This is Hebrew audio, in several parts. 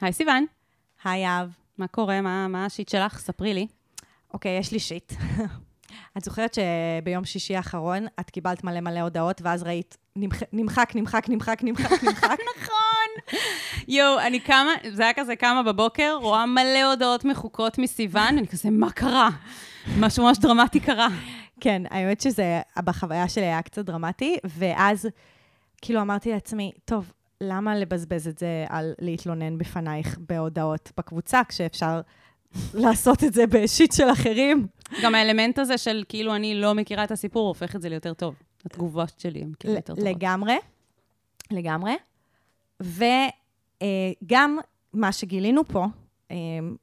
היי סיוון, היי אהב. מה קורה? מה, מה השיט שלך? ספרי לי. אוקיי, יש לי שיט. את זוכרת שביום שישי האחרון את קיבלת מלא מלא הודעות, ואז ראית נמח- נמחק, נמחק, נמחק, נמחק, נמחק? נכון. יואו, אני קמה, זה היה כזה קמה בבוקר, רואה מלא הודעות מחוקות מסיוון, אני כזה, מה קרה? משהו ממש דרמטי קרה. כן, האמת שזה, בחוויה שלי היה קצת דרמטי, ואז כאילו אמרתי לעצמי, טוב, למה לבזבז את זה על להתלונן בפנייך בהודעות בקבוצה, כשאפשר לעשות את זה בשיט של אחרים? גם האלמנט הזה של כאילו אני לא מכירה את הסיפור, הופך את זה ליותר טוב. התגובות שלי הן כאילו יותר טובות. לגמרי, לגמרי. וגם מה שגילינו פה, אה,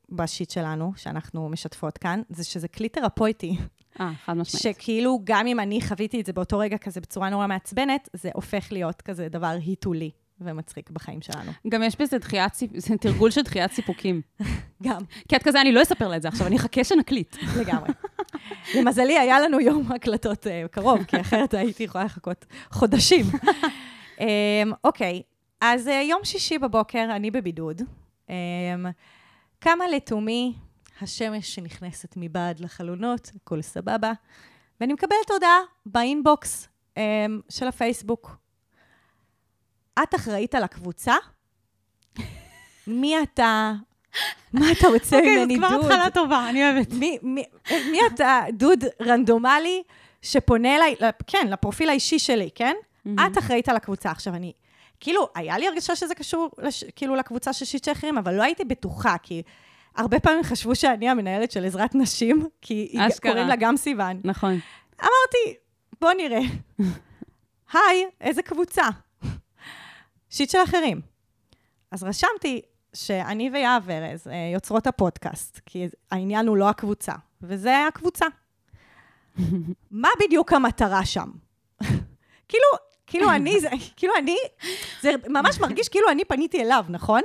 בשיט שלנו, שאנחנו משתפות כאן, זה שזה כלי תרפויטי. אה, חד משמעית. שכאילו, גם אם אני חוויתי את זה באותו רגע כזה בצורה נורא מעצבנת, זה הופך להיות כזה דבר היתולי ומצחיק בחיים שלנו. גם יש בזה דחיית, זה תרגול של דחיית סיפוקים. גם, כי את כזה, אני לא אספר לה את זה עכשיו, אני אחכה שנקליט. לגמרי. למזלי, היה לנו יום הקלטות אה, קרוב, כי אחרת הייתי יכולה לחכות חודשים. אמ, אוקיי, אז אה, יום שישי בבוקר, אני בבידוד. אמ, קמה לתומי השמש שנכנסת מבעד לחלונות, הכל סבבה, ואני מקבלת הודעה באינבוקס אמ, של הפייסבוק. את אחראית על הקבוצה? מי אתה? מה אתה רוצה ממני, דוד? טובה, אני אוהבת. מי, מי, מי אתה, דוד רנדומלי, שפונה אליי, לפ- כן, לפרופיל האישי שלי, כן? את אחראית על הקבוצה. עכשיו, אני, כאילו, היה לי הרגשה שזה קשור, לש, כאילו, לקבוצה של שיט אחרים, אבל לא הייתי בטוחה, כי הרבה פעמים חשבו שאני המנהלת של עזרת נשים, כי אשכרה. קוראים לה גם סיוון. נכון. אמרתי, בוא נראה. היי, איזה קבוצה? שיט של אחרים. אז רשמתי שאני ויהב ארז אה, יוצרות הפודקאסט, כי העניין הוא לא הקבוצה, וזה הקבוצה. מה בדיוק המטרה שם? כאילו, כאילו אני, זה, כאילו אני, זה ממש מרגיש כאילו אני פניתי אליו, נכון?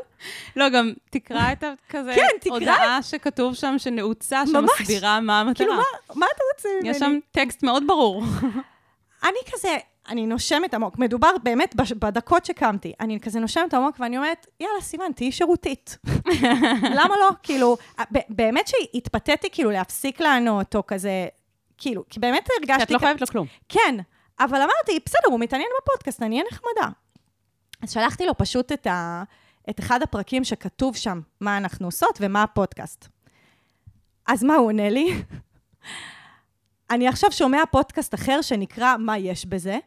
לא, גם תקרא את הכזה כן, תקרא. הודעה שכתוב שם שנעוצה, ממש. שמסבירה מה המטרה. כאילו, מה, מה אתה רוצה ממני? יש שם טקסט מאוד ברור. אני כזה, אני נושמת עמוק. מדובר באמת בדקות שקמתי. אני כזה נושמת עמוק ואני אומרת, יאללה, סיוון, תהיי שירותית. למה לא? כאילו, ב- באמת שהתפתיתי כאילו להפסיק לענות, או כזה, כאילו, כי באמת הרגשתי... שאת לא חייבת לו כלום. כן, אבל אמרתי, בסדר, הוא מתעניין בפודקאסט, אני אהיה נחמדה. אז שלחתי לו פשוט את, ה, את אחד הפרקים שכתוב שם מה אנחנו עושות ומה הפודקאסט. אז מה הוא עונה לי? אני עכשיו שומע פודקאסט אחר שנקרא מה יש בזה,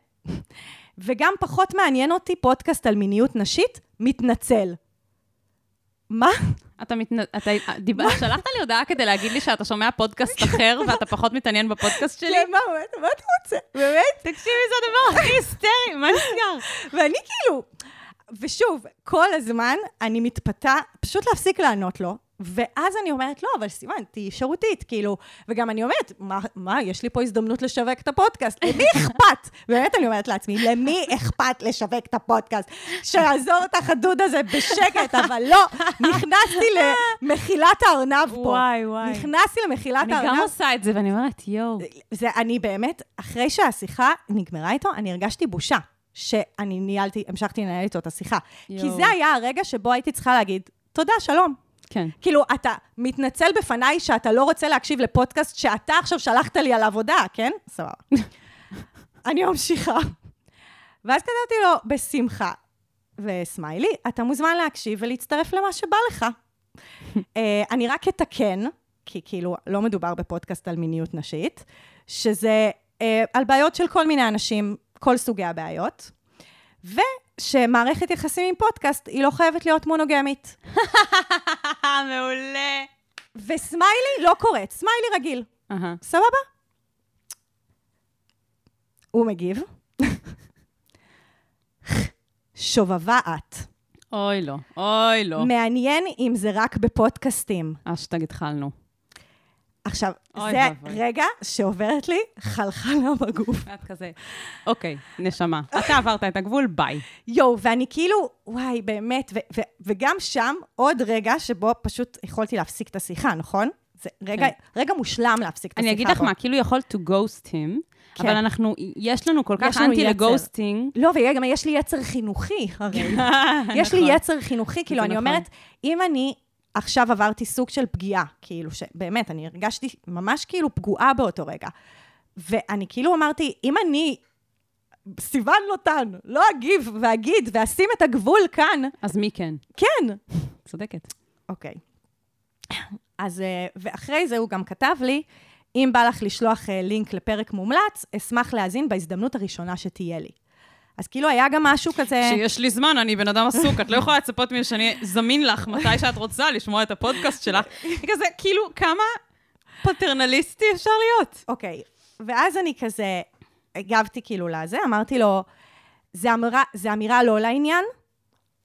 וגם פחות מעניין אותי פודקאסט על מיניות נשית, מתנצל. מה? אתה מתנ... אתה דיבר... שלחת לי הודעה כדי להגיד לי שאתה שומע פודקאסט אחר ואתה פחות מתעניין בפודקאסט שלי? כן, מה, מה, מה אתה רוצה? באמת? תקשיבי, זה הדבר הכי היסטרי, מה נסגר? ואני כאילו, ושוב, כל הזמן אני מתפתה פשוט להפסיק לענות לו, ואז אני אומרת, לא, אבל סיוון, תהיי שירותית, כאילו, וגם אני אומרת, מה, מה, יש לי פה הזדמנות לשווק את הפודקאסט, למי אכפת? באמת אני אומרת לעצמי, למי אכפת לשווק את הפודקאסט? שיעזור את החדוד הזה בשקט, אבל לא, נכנסתי למחילת הארנב פה. וואי, וואי. נכנסתי למחילת אני הארנב. גם עושה את זה, ואני אומרת, יואו. זה, אני באמת, אחרי שהשיחה נגמרה איתו, אני הרגשתי בושה שאני ניהלתי, המשכתי לנהל איתו את השיחה. כי יואו. זה היה הרגע שבו הייתי צריכה להגיד, תודה, שלום. כן. כאילו, אתה מתנצל בפניי שאתה לא רוצה להקשיב לפודקאסט שאתה עכשיו שלחת לי על עבודה, כן? סבבה. אני ממשיכה. ואז כתבתי לו, בשמחה, וסמיילי, אתה מוזמן להקשיב ולהצטרף למה שבא לך. אה, אני רק אתקן, כי כאילו לא מדובר בפודקאסט על מיניות נשית, שזה אה, על בעיות של כל מיני אנשים, כל סוגי הבעיות, ושמערכת יחסים עם פודקאסט היא לא חייבת להיות מונוגמית. מעולה. וסמיילי לא קורית, סמיילי רגיל. אהה. סבבה? הוא מגיב. שובבה את. אוי לא, אוי לא. מעניין אם זה רק בפודקאסטים. אשטג התחלנו. עכשיו, זה ואבוי. רגע שעוברת לי חלחלה בגוף. את כזה, אוקיי, נשמה, אתה עברת את הגבול, ביי. יואו, ואני כאילו, וואי, באמת, ו- ו- וגם שם עוד רגע שבו פשוט יכולתי להפסיק את השיחה, נכון? זה רגע, רגע מושלם להפסיק את השיחה אני אגיד לך בו. מה, כאילו יכולת to ghost him, כן. אבל אנחנו, יש לנו כל כך אנטי. לגוסטינג. לא, וגם יש לי יצר חינוכי, הרי. יש לי נכון. יצר חינוכי, כאילו, אני נכון. אומרת, אם אני עכשיו עברתי סוג של פגיעה, כאילו, שבאמת, אני הרגשתי ממש כאילו פגועה באותו רגע. ואני כאילו אמרתי, אם אני, סיוון לוטן, לא אגיב ואגיד ואשים את הגבול כאן, אז מי כן? כן. צודקת. אוקיי. אז, אה, ואחרי זה הוא גם כתב לי, אם בא לך לשלוח אה, לינק לפרק מומלץ, אשמח להאזין בהזדמנות הראשונה שתהיה לי. אז כאילו היה גם משהו כזה... שיש לי זמן, אני בן אדם עסוק, את לא יכולה לצפות ממני שאני זמין לך מתי שאת רוצה לשמוע את הפודקאסט שלך. כזה, כאילו, כמה פטרנליסטי אפשר להיות? אוקיי, ואז אני כזה הגבתי כאילו לזה, אמרתי לו, זה אמירה, זה אמירה לא לעניין,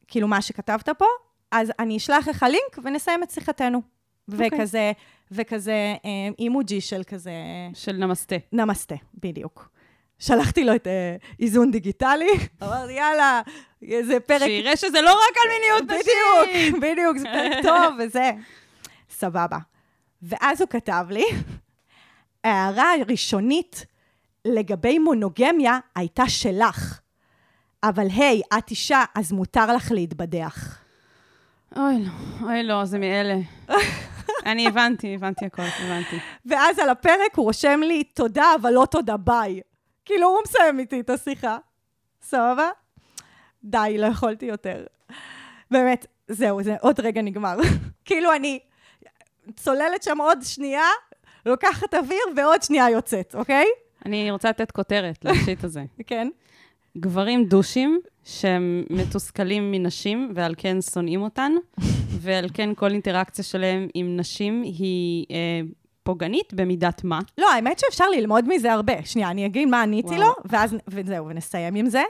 כאילו מה שכתבת פה, אז אני אשלח לך לינק ונסיים את שיחתנו. אוקיי. וכזה, וכזה אה, אימוג'י של כזה של נמסטה. נמסטה, בדיוק. שלחתי לו את אה, איזון דיגיטלי, אמרתי, יאללה, איזה פרק... שיראה שזה לא רק על מיניות נשית. בדיוק, בדיוק, זה פרק טוב וזה. סבבה. ואז הוא כתב לי, ההערה הראשונית לגבי מונוגמיה הייתה שלך, אבל היי, את אישה, אז מותר לך להתבדח. אוי לא, אוי לא, זה מאלה. אני הבנתי, הבנתי הכל, הבנתי. ואז על הפרק הוא רושם לי, תודה, אבל לא תודה, ביי. כאילו, הוא מסיים איתי את השיחה. סבבה? די, לא יכולתי יותר. באמת, זהו, זה עוד רגע נגמר. כאילו, אני צוללת שם עוד שנייה, לוקחת אוויר ועוד שנייה יוצאת, אוקיי? אני רוצה לתת כותרת לשיט הזה. כן. גברים דושים שהם מתוסכלים מנשים ועל כן שונאים אותן, ועל כן כל אינטראקציה שלהם עם נשים היא אה, פוגענית במידת מה. לא, האמת שאפשר ללמוד מזה הרבה. שנייה, אני אגיד מה עניתי וואו. לו, ואז, וזהו, ונסיים עם זה.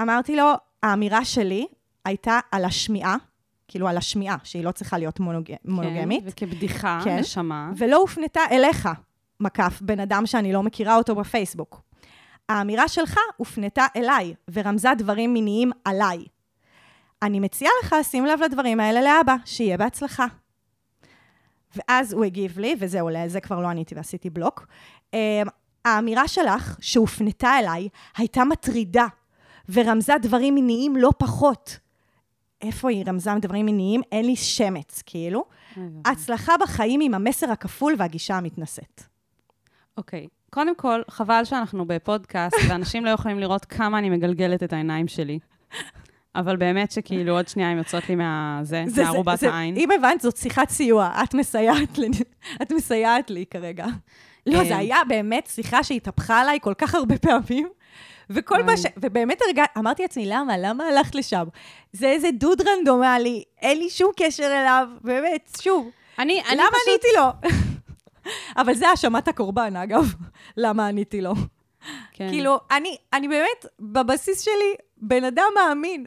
אמרתי לו, האמירה שלי הייתה על השמיעה, כאילו על השמיעה, שהיא לא צריכה להיות מונוג... מונוגמית, כן, וכבדיחה, כן. נשמה. ולא הופנתה אליך, מקף, בן אדם שאני לא מכירה אותו בפייסבוק. האמירה שלך הופנתה אליי, ורמזה דברים מיניים עליי. אני מציעה לך, שים לב לדברים האלה לאבא, שיהיה בהצלחה. ואז הוא הגיב לי, וזהו, לזה כבר לא עניתי ועשיתי בלוק. אמ, האמירה שלך, שהופנתה אליי, הייתה מטרידה, ורמזה דברים מיניים לא פחות. איפה היא רמזה דברים מיניים? אין לי שמץ, כאילו. הצלחה בחיים עם המסר הכפול והגישה המתנשאת. אוקיי, קודם כל, חבל שאנחנו בפודקאסט, ואנשים לא יכולים לראות כמה אני מגלגלת את העיניים שלי. אבל באמת שכאילו עוד שנייה הן יוצאות לי מהזה, זה- מערובת זה- העין. אם הבנת, זאת שיחת סיוע. את מסייעת לי, את מסייעת לי כרגע. לא, זה אה. היה באמת שיחה שהתהפכה עליי כל כך הרבה פעמים, וכל מה. ש... ובאמת הרגע, אמרתי לעצמי, למה? למה הלכת לשם? זה איזה דוד רנדומלי, אין לי שום קשר אליו, באמת, שוב. אני, אני למה פשוט... עניתי לו? אבל זה האשמת הקורבן, אגב, למה עניתי לו. כן. כאילו, אני, אני באמת, בבסיס שלי, בן אדם מאמין.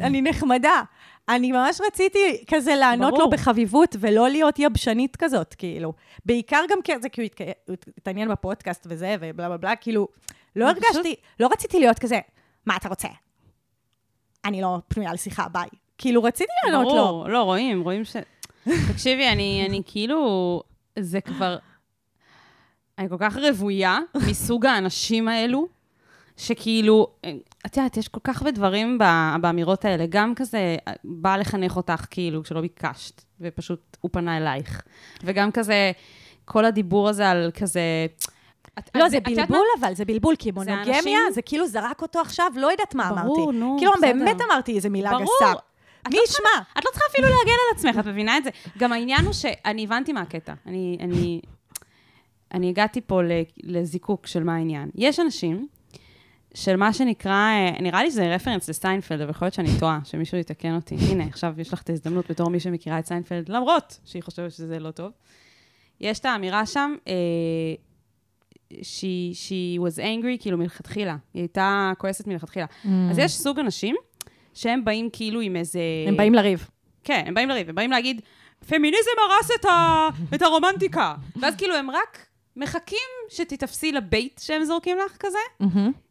אני נחמדה. אני ממש רציתי כזה לענות ברור. לו בחביבות ולא להיות יבשנית כזאת, כאילו. בעיקר גם כזה, כי הוא התעניין בפודקאסט וזה, ובלה בלה בלה, כאילו, לא אני פשוט- הרגשתי, לא רציתי להיות כזה, מה אתה רוצה? אני לא פנויה לשיחה, ביי. כאילו, רציתי לענות לו. ברור, לא, רואים, רואים ש... תקשיבי, אני, אני כאילו, זה כבר... אני כל כך רוויה מסוג האנשים האלו, שכאילו, את יודעת, יש כל כך הרבה דברים באמירות האלה. גם כזה, בא לחנך אותך, כאילו, כשלא ביקשת, ופשוט הוא פנה אלייך. וגם כזה, כל הדיבור הזה על כזה... את- לא, זה יודעת בלבול אבל, זה בלבול, כי זה מונוגמיה, אנשים- זה כאילו זרק אותו עכשיו, לא יודעת מה אמרתי. ברור, נו, כאילו, בסדר. באמת אמרתי איזה מילה ברור. גסה. את מי לא ישמע? את לא צריכה אפילו להגן על עצמך, את מבינה את זה? גם העניין הוא שאני הבנתי מה הקטע. אני, אני, אני הגעתי פה לזיקוק של מה העניין. יש אנשים של מה שנקרא, אה, נראה לי שזה reference לסיינפלד, אבל יכול להיות שאני טועה, שמישהו יתקן אותי. הנה, עכשיו יש לך את ההזדמנות בתור מי שמכירה את סיינפלד, למרות שהיא חושבת שזה לא טוב. יש את האמירה שם, אה, she, she was angry, כאילו מלכתחילה. היא הייתה כועסת מלכתחילה. אז יש סוג אנשים שהם באים כאילו עם איזה... הם באים לריב. כן, הם באים לריב, הם באים להגיד, פמיניזם הרס את, ה... את הרומנטיקה. ואז כאילו הם רק מחכים שתתפסי לבייט שהם זורקים לך כזה,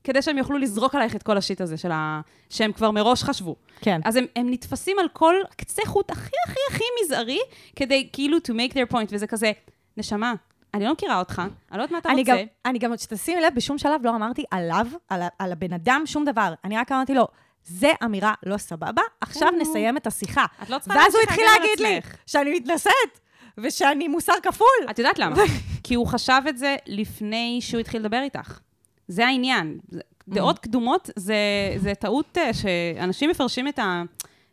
כדי שהם יוכלו לזרוק עלייך את כל השיט הזה של ה... שהם כבר מראש חשבו. כן. אז הם, הם נתפסים על כל קצה חוט הכי הכי הכי מזערי, כדי כאילו to make their point, וזה כזה, נשמה, אני לא מכירה אותך, אני לא יודעת מה אתה אני רוצה. גם, אני גם, שתשימי לב, בשום שלב לא אמרתי עליו, על, על הבן אדם, שום דבר. אני רק אמרתי לו, זה אמירה לא סבבה, עכשיו כן. נסיים את השיחה. את לא צריכה ואז הוא התחיל להגיד לי. שאני מתנשאת, ושאני מוסר כפול. את יודעת למה? כי הוא חשב את זה לפני שהוא התחיל לדבר איתך. זה העניין. דעות קדומות זה, זה טעות אה, שאנשים מפרשים את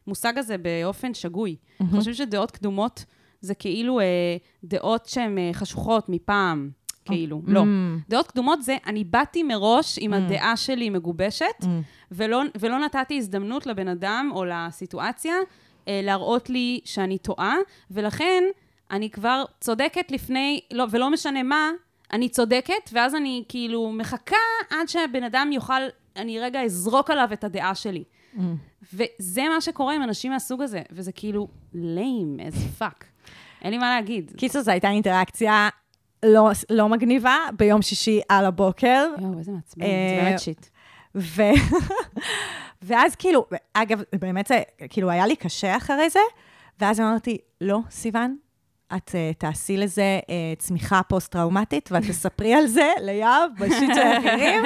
המושג הזה באופן שגוי. חושבים שדעות קדומות זה כאילו אה, דעות שהן אה, חשוכות מפעם, כאילו. לא. דעות קדומות זה, אני באתי מראש עם הדעה שלי מגובשת, ולא, ולא נתתי הזדמנות לבן אדם או לסיטואציה אה, להראות לי שאני טועה, ולכן אני כבר צודקת לפני, לא, ולא משנה מה, אני צודקת, ואז אני כאילו מחכה עד שהבן אדם יוכל, אני רגע אזרוק עליו את הדעה שלי. וזה מה שקורה עם אנשים מהסוג הזה, וזה כאילו lame as fuck. אין לי מה להגיד. קיצור, זו הייתה אינטראקציה לא, לא מגניבה ביום שישי על הבוקר. יואו, איזה מעצבן, אה, זה באמת שיט. ו... ואז כאילו, אגב, באמת זה, כאילו, היה לי קשה אחרי זה, ואז אמרתי, לא, סיוון, את uh, תעשי לזה uh, צמיחה פוסט-טראומטית, ואת תספרי על זה ליהב, בשיט של האחרים,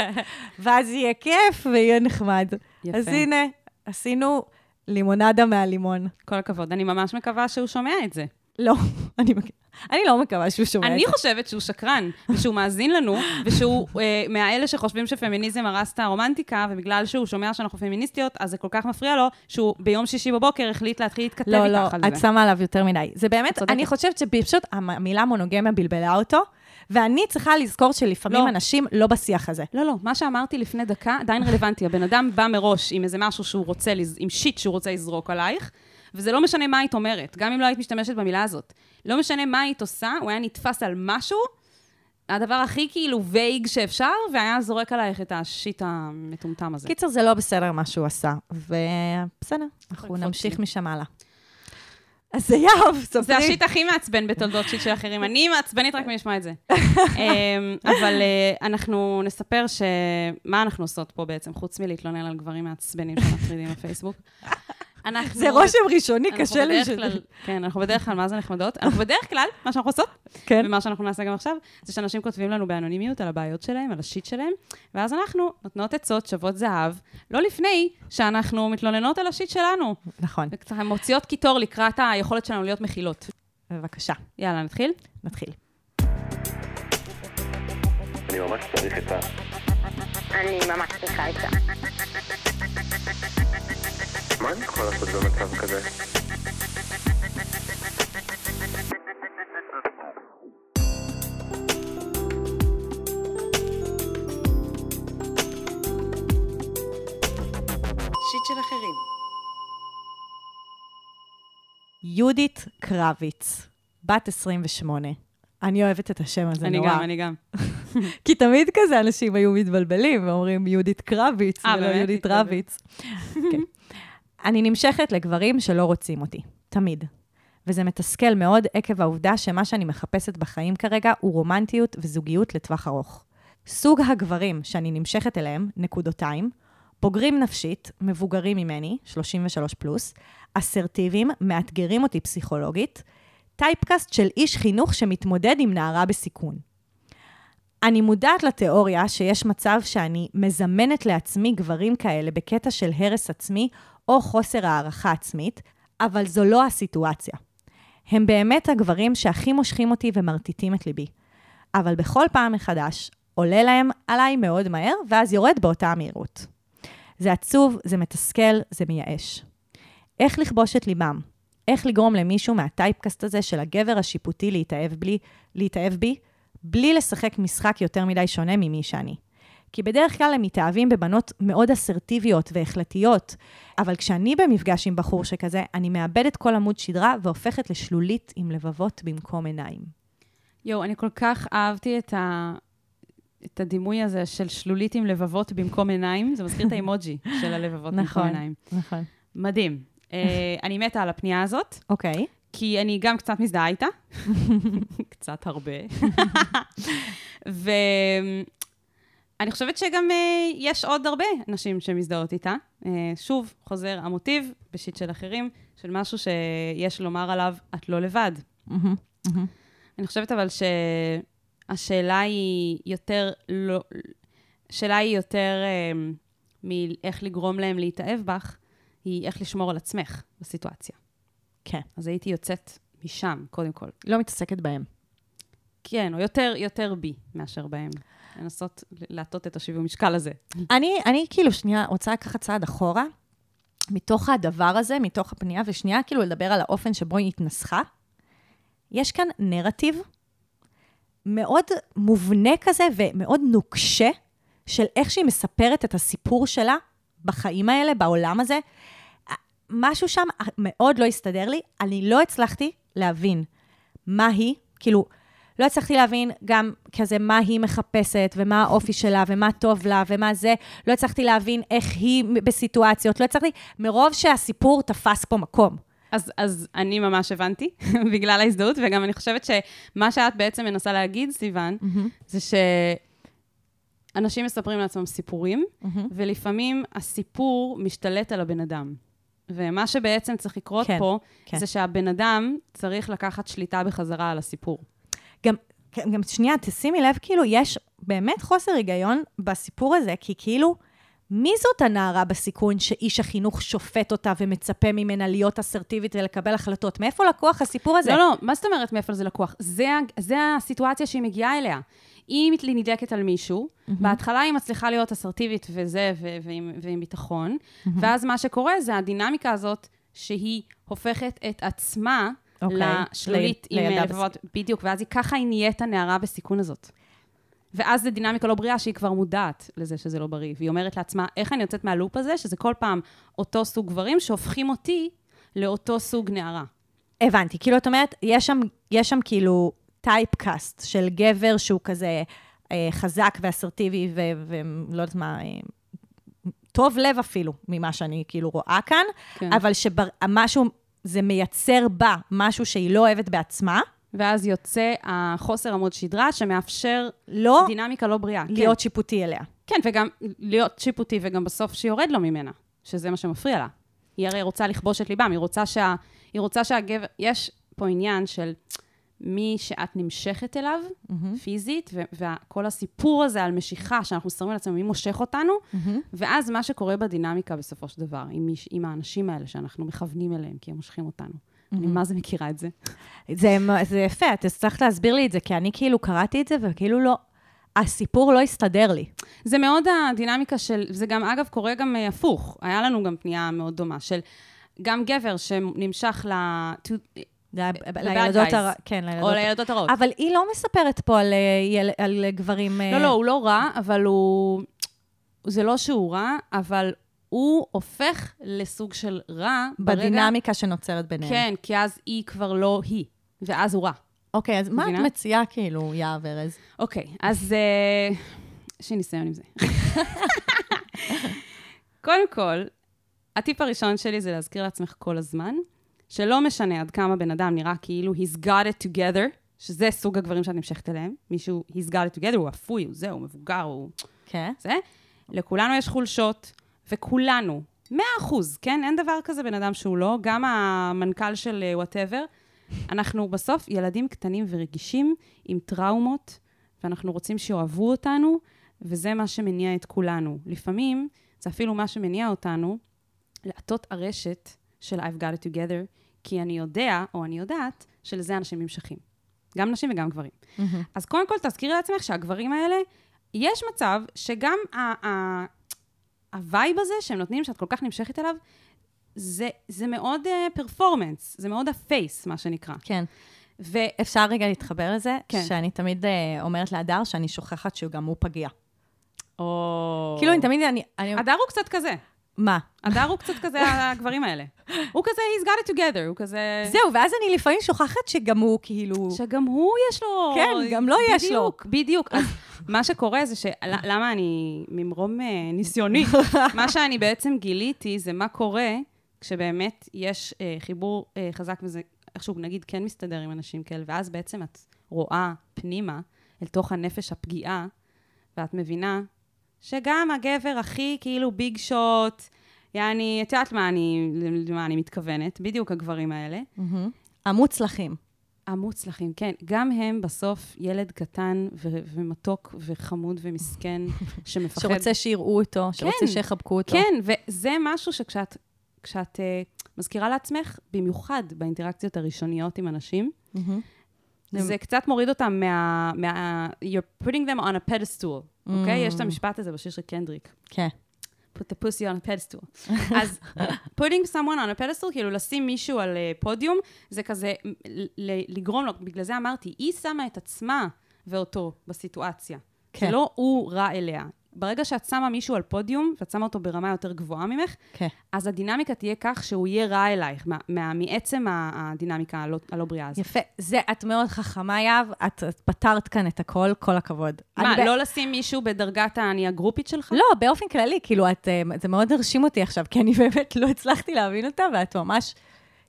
ואז יהיה כיף ויהיה נחמד. יפה. אז הנה, עשינו לימונדה מהלימון. כל הכבוד. אני ממש מקווה שהוא שומע את זה. לא, אני, מק- אני לא מקווה שהוא שומע את אני זה. חושבת שהוא שקרן, ושהוא מאזין לנו, ושהוא אה, מהאלה שחושבים שפמיניזם הרס את הרומנטיקה, ובגלל שהוא שומע שאנחנו פמיניסטיות, אז זה כל כך מפריע לו, שהוא ביום שישי בבוקר החליט להתחיל להתכתב לא, איתך לא, על את זה. שמה עליו יותר מדי. זה באמת, צודקת. אני חושבת שפשוט המילה מונוגמיה בלבלה אותו, ואני צריכה לזכור שלפעמים לא. אנשים לא בשיח הזה. לא, לא, מה שאמרתי לפני דקה עדיין רלוונטי. הבן אדם בא מראש עם איזה משהו שהוא רוצה, עם שיט שהוא רוצה לזרוק עלייך, וזה לא משנה מה היית אומרת, גם אם לא היית משתמשת במילה הזאת. לא משנה מה היית עושה, הוא היה נתפס על משהו, הדבר הכי כאילו וייג שאפשר, והיה זורק עלייך את השיט המטומטם הזה. קיצר, זה לא בסדר מה שהוא עשה, ובסדר, אנחנו נמשיך. משם הלאה. אז זה יהב, ספרי. זה השיט הכי מעצבן בתולדות שיט של אחרים. אני מעצבנית רק מלשמוע את זה. אמ, אבל אה, אנחנו נספר שמה אנחנו עושות פה בעצם, חוץ מלהתלונן על גברים מעצבנים שמטרידים בפייסבוק. אנחנו... זה רושם ראשוני, קשה לי. כלל, כן, אנחנו בדרך כלל, מה זה נחמדות? אנחנו בדרך כלל, מה שאנחנו עושות, כן. ומה שאנחנו נעשה גם עכשיו, זה שאנשים כותבים לנו באנונימיות על הבעיות שלהם, על השיט שלהם, ואז אנחנו נותנות עצות שוות זהב, לא לפני שאנחנו מתלוננות על השיט שלנו. נכון, וקצת מוציאות קיטור לקראת היכולת שלנו להיות מכילות. בבקשה, יאללה, נתחיל? נתחיל. אני ממש צריך את ה... אני ממש צריכה את זה. מה אני יכול לעשות במצב כזה? שיט של אחרים. יהודית קרביץ, בת 28. אני אוהבת את השם הזה אני נורא. גם, אני גם. כי תמיד כזה אנשים היו מתבלבלים ואומרים יהודית קרביץ, אה, ולא? יהודית. רביץ. כן. אני נמשכת לגברים שלא רוצים אותי, תמיד. וזה מתסכל מאוד עקב העובדה שמה שאני מחפשת בחיים כרגע הוא רומנטיות וזוגיות לטווח ארוך. סוג הגברים שאני נמשכת אליהם, נקודותיים, בוגרים נפשית, מבוגרים ממני, 33 פלוס, אסרטיביים, מאתגרים אותי פסיכולוגית, טייפקאסט של איש חינוך שמתמודד עם נערה בסיכון. אני מודעת לתיאוריה שיש מצב שאני מזמנת לעצמי גברים כאלה בקטע של הרס עצמי או חוסר הערכה עצמית, אבל זו לא הסיטואציה. הם באמת הגברים שהכי מושכים אותי ומרטיטים את ליבי. אבל בכל פעם מחדש, עולה להם עליי מאוד מהר, ואז יורד באותה המהירות. זה עצוב, זה מתסכל, זה מייאש. איך לכבוש את ליבם? איך לגרום למישהו מהטייפקאסט הזה של הגבר השיפוטי להתאהב, בלי, להתאהב בי, בלי לשחק משחק יותר מדי שונה ממי שאני. כי בדרך כלל הם מתאהבים בבנות מאוד אסרטיביות והחלטיות, אבל כשאני במפגש עם בחור שכזה, אני מאבדת כל עמוד שדרה והופכת לשלולית עם לבבות במקום עיניים. יואו, אני כל כך אהבתי את, ה... את הדימוי הזה של שלולית עם לבבות במקום עיניים. זה מזכיר את האימוג'י של הלבבות במקום עיניים. נכון. מדהים. אה, אני מתה על הפנייה הזאת, אוקיי. כי אני גם קצת מזדהה איתה. קצת הרבה. ואני חושבת שגם אה, יש עוד הרבה נשים שמזדהות איתה. אה, שוב, חוזר המוטיב בשיט של אחרים, של משהו שיש לומר עליו, את לא לבד. מהמם, מהמם. אני חושבת אבל שהשאלה היא יותר לא... השאלה היא יותר אה, מאיך לגרום להם להתאהב בך, היא איך לשמור על עצמך בסיטואציה. כן. אז הייתי יוצאת משם, קודם כל. לא מתעסקת בהם. כן, או יותר, יותר בי מאשר בהם. לנסות להטות את השיווי משקל הזה. אני, אני כאילו שנייה רוצה לקחת צעד אחורה, מתוך הדבר הזה, מתוך הפנייה, ושנייה כאילו לדבר על האופן שבו היא התנסחה. יש כאן נרטיב מאוד מובנה כזה ומאוד נוקשה של איך שהיא מספרת את הסיפור שלה בחיים האלה, בעולם הזה. משהו שם מאוד לא הסתדר לי, אני לא הצלחתי להבין מה היא, כאילו, לא הצלחתי להבין גם כזה מה היא מחפשת, ומה האופי שלה, ומה טוב לה, ומה זה. לא הצלחתי להבין איך היא בסיטואציות, לא הצלחתי, מרוב שהסיפור תפס פה מקום. אז, אז אני ממש הבנתי, בגלל ההזדהות, וגם אני חושבת שמה שאת בעצם מנסה להגיד, סיוון, Mm-hmm. זה שאנשים מספרים לעצמם סיפורים, Mm-hmm. ולפעמים הסיפור משתלט על הבן אדם. ומה שבעצם צריך לקרות כן, פה, כן. זה שהבן אדם צריך לקחת שליטה בחזרה על הסיפור. גם, כן, גם שנייה, תשימי לב, כאילו, יש באמת חוסר היגיון בסיפור הזה, כי כאילו, מי זאת הנערה בסיכון שאיש החינוך שופט אותה ומצפה ממנה להיות אסרטיבית ולקבל החלטות? מאיפה לקוח הסיפור הזה? לא, לא, מה זאת אומרת מאיפה זה לקוח? זה, זה הסיטואציה שהיא מגיעה אליה. היא מת- נדלקת על מישהו, בהתחלה היא מצליחה להיות אסרטיבית וזה, ו- ועם, ועם ביטחון, ואז מה שקורה זה הדינמיקה הזאת, שהיא הופכת את עצמה אוקיי, לשלולית ל- עם לילדה לבבות, בדיוק, ואז היא ככה היא נהיית הנערה בסיכון הזאת. ואז זו דינמיקה לא בריאה שהיא כבר מודעת לזה שזה לא בריא, והיא אומרת לעצמה, איך אני יוצאת מהלופ הזה, שזה כל פעם אותו סוג גברים שהופכים אותי לאותו סוג נערה. הבנתי, כאילו, את אומרת, יש שם, יש שם כאילו טייפקאסט של גבר שהוא כזה אה, חזק ואסרטיבי ולא יודעת מה, אה, טוב לב אפילו, ממה שאני כאילו רואה כאן, כן. אבל שמשהו, זה מייצר בה משהו שהיא לא אוהבת בעצמה, ואז יוצא החוסר עמוד שדרה שמאפשר לא דינמיקה לא בריאה. להיות שיפוטי אליה. כן. כן, וגם להיות שיפוטי, וגם בסוף שיורד לו ממנה, שזה מה שמפריע לה. היא הרי רוצה לכבוש את ליבם, היא רוצה, שה, היא רוצה שהגבר... יש פה עניין של מי שאת נמשכת אליו, פיזית, ו- וכל הסיפור הזה על משיכה, שאנחנו שמים לעצמנו, מי מושך אותנו, ואז מה שקורה בדינמיקה בסופו של דבר, עם, מיש, עם האנשים האלה שאנחנו מכוונים אליהם, כי הם מושכים אותנו. אני מה זה מכירה את זה. זה, זה יפה, את הצלחת להסביר לי את זה, כי אני כאילו קראתי את זה, וכאילו לא, הסיפור לא הסתדר לי. זה מאוד הדינמיקה של, זה גם, אגב, קורה גם אה, הפוך. היה לנו גם פנייה מאוד דומה של גם גבר שנמשך ל... לילדות guys. הר... כן, או לילדות... לילדות הרעות. אבל היא לא מספרת פה על, אה, יל... על גברים... אה, לא, לא, הוא לא רע, אבל הוא... זה לא שהוא רע, אבל הוא הופך לסוג של רע ברגע... בדינמיקה שנוצרת ביניהם. כן, כי אז היא כבר לא היא, ואז הוא רע. אוקיי, אז מה את מבינה? מציעה, כאילו, יהב ארז? אוקיי, אז אה, יש לי ניסיון עם זה. קודם כל, הטיפ הראשון שלי זה להזכיר לעצמך כל הזמן, שלא משנה עד כמה בן אדם נראה כאילו he's got it together, שזה סוג הגברים שאת נמשכת אליהם, מישהו he's got it together, הוא אפוי, הוא זה, הוא מבוגר, הוא כן. זה. לכולנו יש חולשות, וכולנו, 100 אחוז, כן? אין דבר כזה בן אדם שהוא לא, גם המנכ"ל של וואטאבר. אנחנו בסוף ילדים קטנים ורגישים, עם טראומות, ואנחנו רוצים שיאהבו אותנו, וזה מה שמניע את כולנו. לפעמים, זה אפילו מה שמניע אותנו לעטות ארשת של I've got it together, כי אני יודע, או אני יודעת, שלזה אנשים נמשכים. גם נשים וגם גברים. אז קודם כל, תזכירי לעצמך שהגברים האלה, יש מצב שגם ה- ה- ה vibe הזה שהם נותנים, שאת כל כך נמשכת אליו, זה, זה מאוד פרפורמנס, זה מאוד הפייס, מה שנקרא. כן. ו... אפשר רגע להתחבר לזה? כן. שאני תמיד אה, אומרת להדר שאני שוכחת שגם הוא פגיע. או... כאילו, אני תמיד, אני... אני... הדר הוא קצת כזה. מה? הדר הוא קצת כזה, הגברים האלה. הוא כזה, he's got it together, הוא כזה... זהו, ואז אני לפעמים שוכחת שגם הוא כאילו... שגם הוא יש לו... כן, גם לו יש לו. בדיוק, בדיוק. אז מה שקורה זה ש... למה אני, ממרום אה, ניסיוני, מה שאני בעצם גיליתי זה מה קורה כשבאמת יש אה, חיבור אה, חזק וזה איכשהו, נגיד, כן מסתדר עם אנשים כאלה, ואז בעצם את רואה פנימה אל תוך הנפש הפגיעה, ואת מבינה שגם הגבר הכי כאילו ביג שוט, יעני, את יודעת מה אני, למה אני מתכוונת, בדיוק הגברים האלה. המוצלחים. המוצלחים, כן. גם הם בסוף ילד קטן ו- ומתוק וחמוד ומסכן, שמפחד. שרוצה שיראו אותו, שרוצה כן. שיחבקו אותו. כן, וזה משהו שכשאת כשאת, uh, מזכירה לעצמך, במיוחד באינטראקציות הראשוניות עם אנשים, מהמם. זה קצת מוריד אותם מה... מה you're putting them on a pedestal, אוקיי? יש את המשפט הזה בשיר של קנדריק. כן. put the pussy on a pedestal. אז putting someone on a pedestal, כאילו לשים מישהו על uh, פודיום, זה כזה לגרום לו, בגלל זה אמרתי, היא שמה את עצמה ואותו בסיטואציה. כן. זה לא הוא רע אליה. ברגע שאת שמה מישהו על פודיום, ואת שמה אותו ברמה יותר גבוהה ממך, כן. אז הדינמיקה תהיה כך שהוא יהיה רע אלייך, מה, מה, מעצם הדינמיקה הלא, הלא בריאה הזאת. יפה. זה, את מאוד חכמה, יהב. את את פתרת כאן את הכל, כל הכבוד. מה, אני ב- לא לשים מישהו בדרגת אני הגרופית שלך? לא, באופן כללי, כאילו, את, אה, זה מאוד הרשים אותי עכשיו, כי אני באמת לא הצלחתי להבין אותה, ואת ממש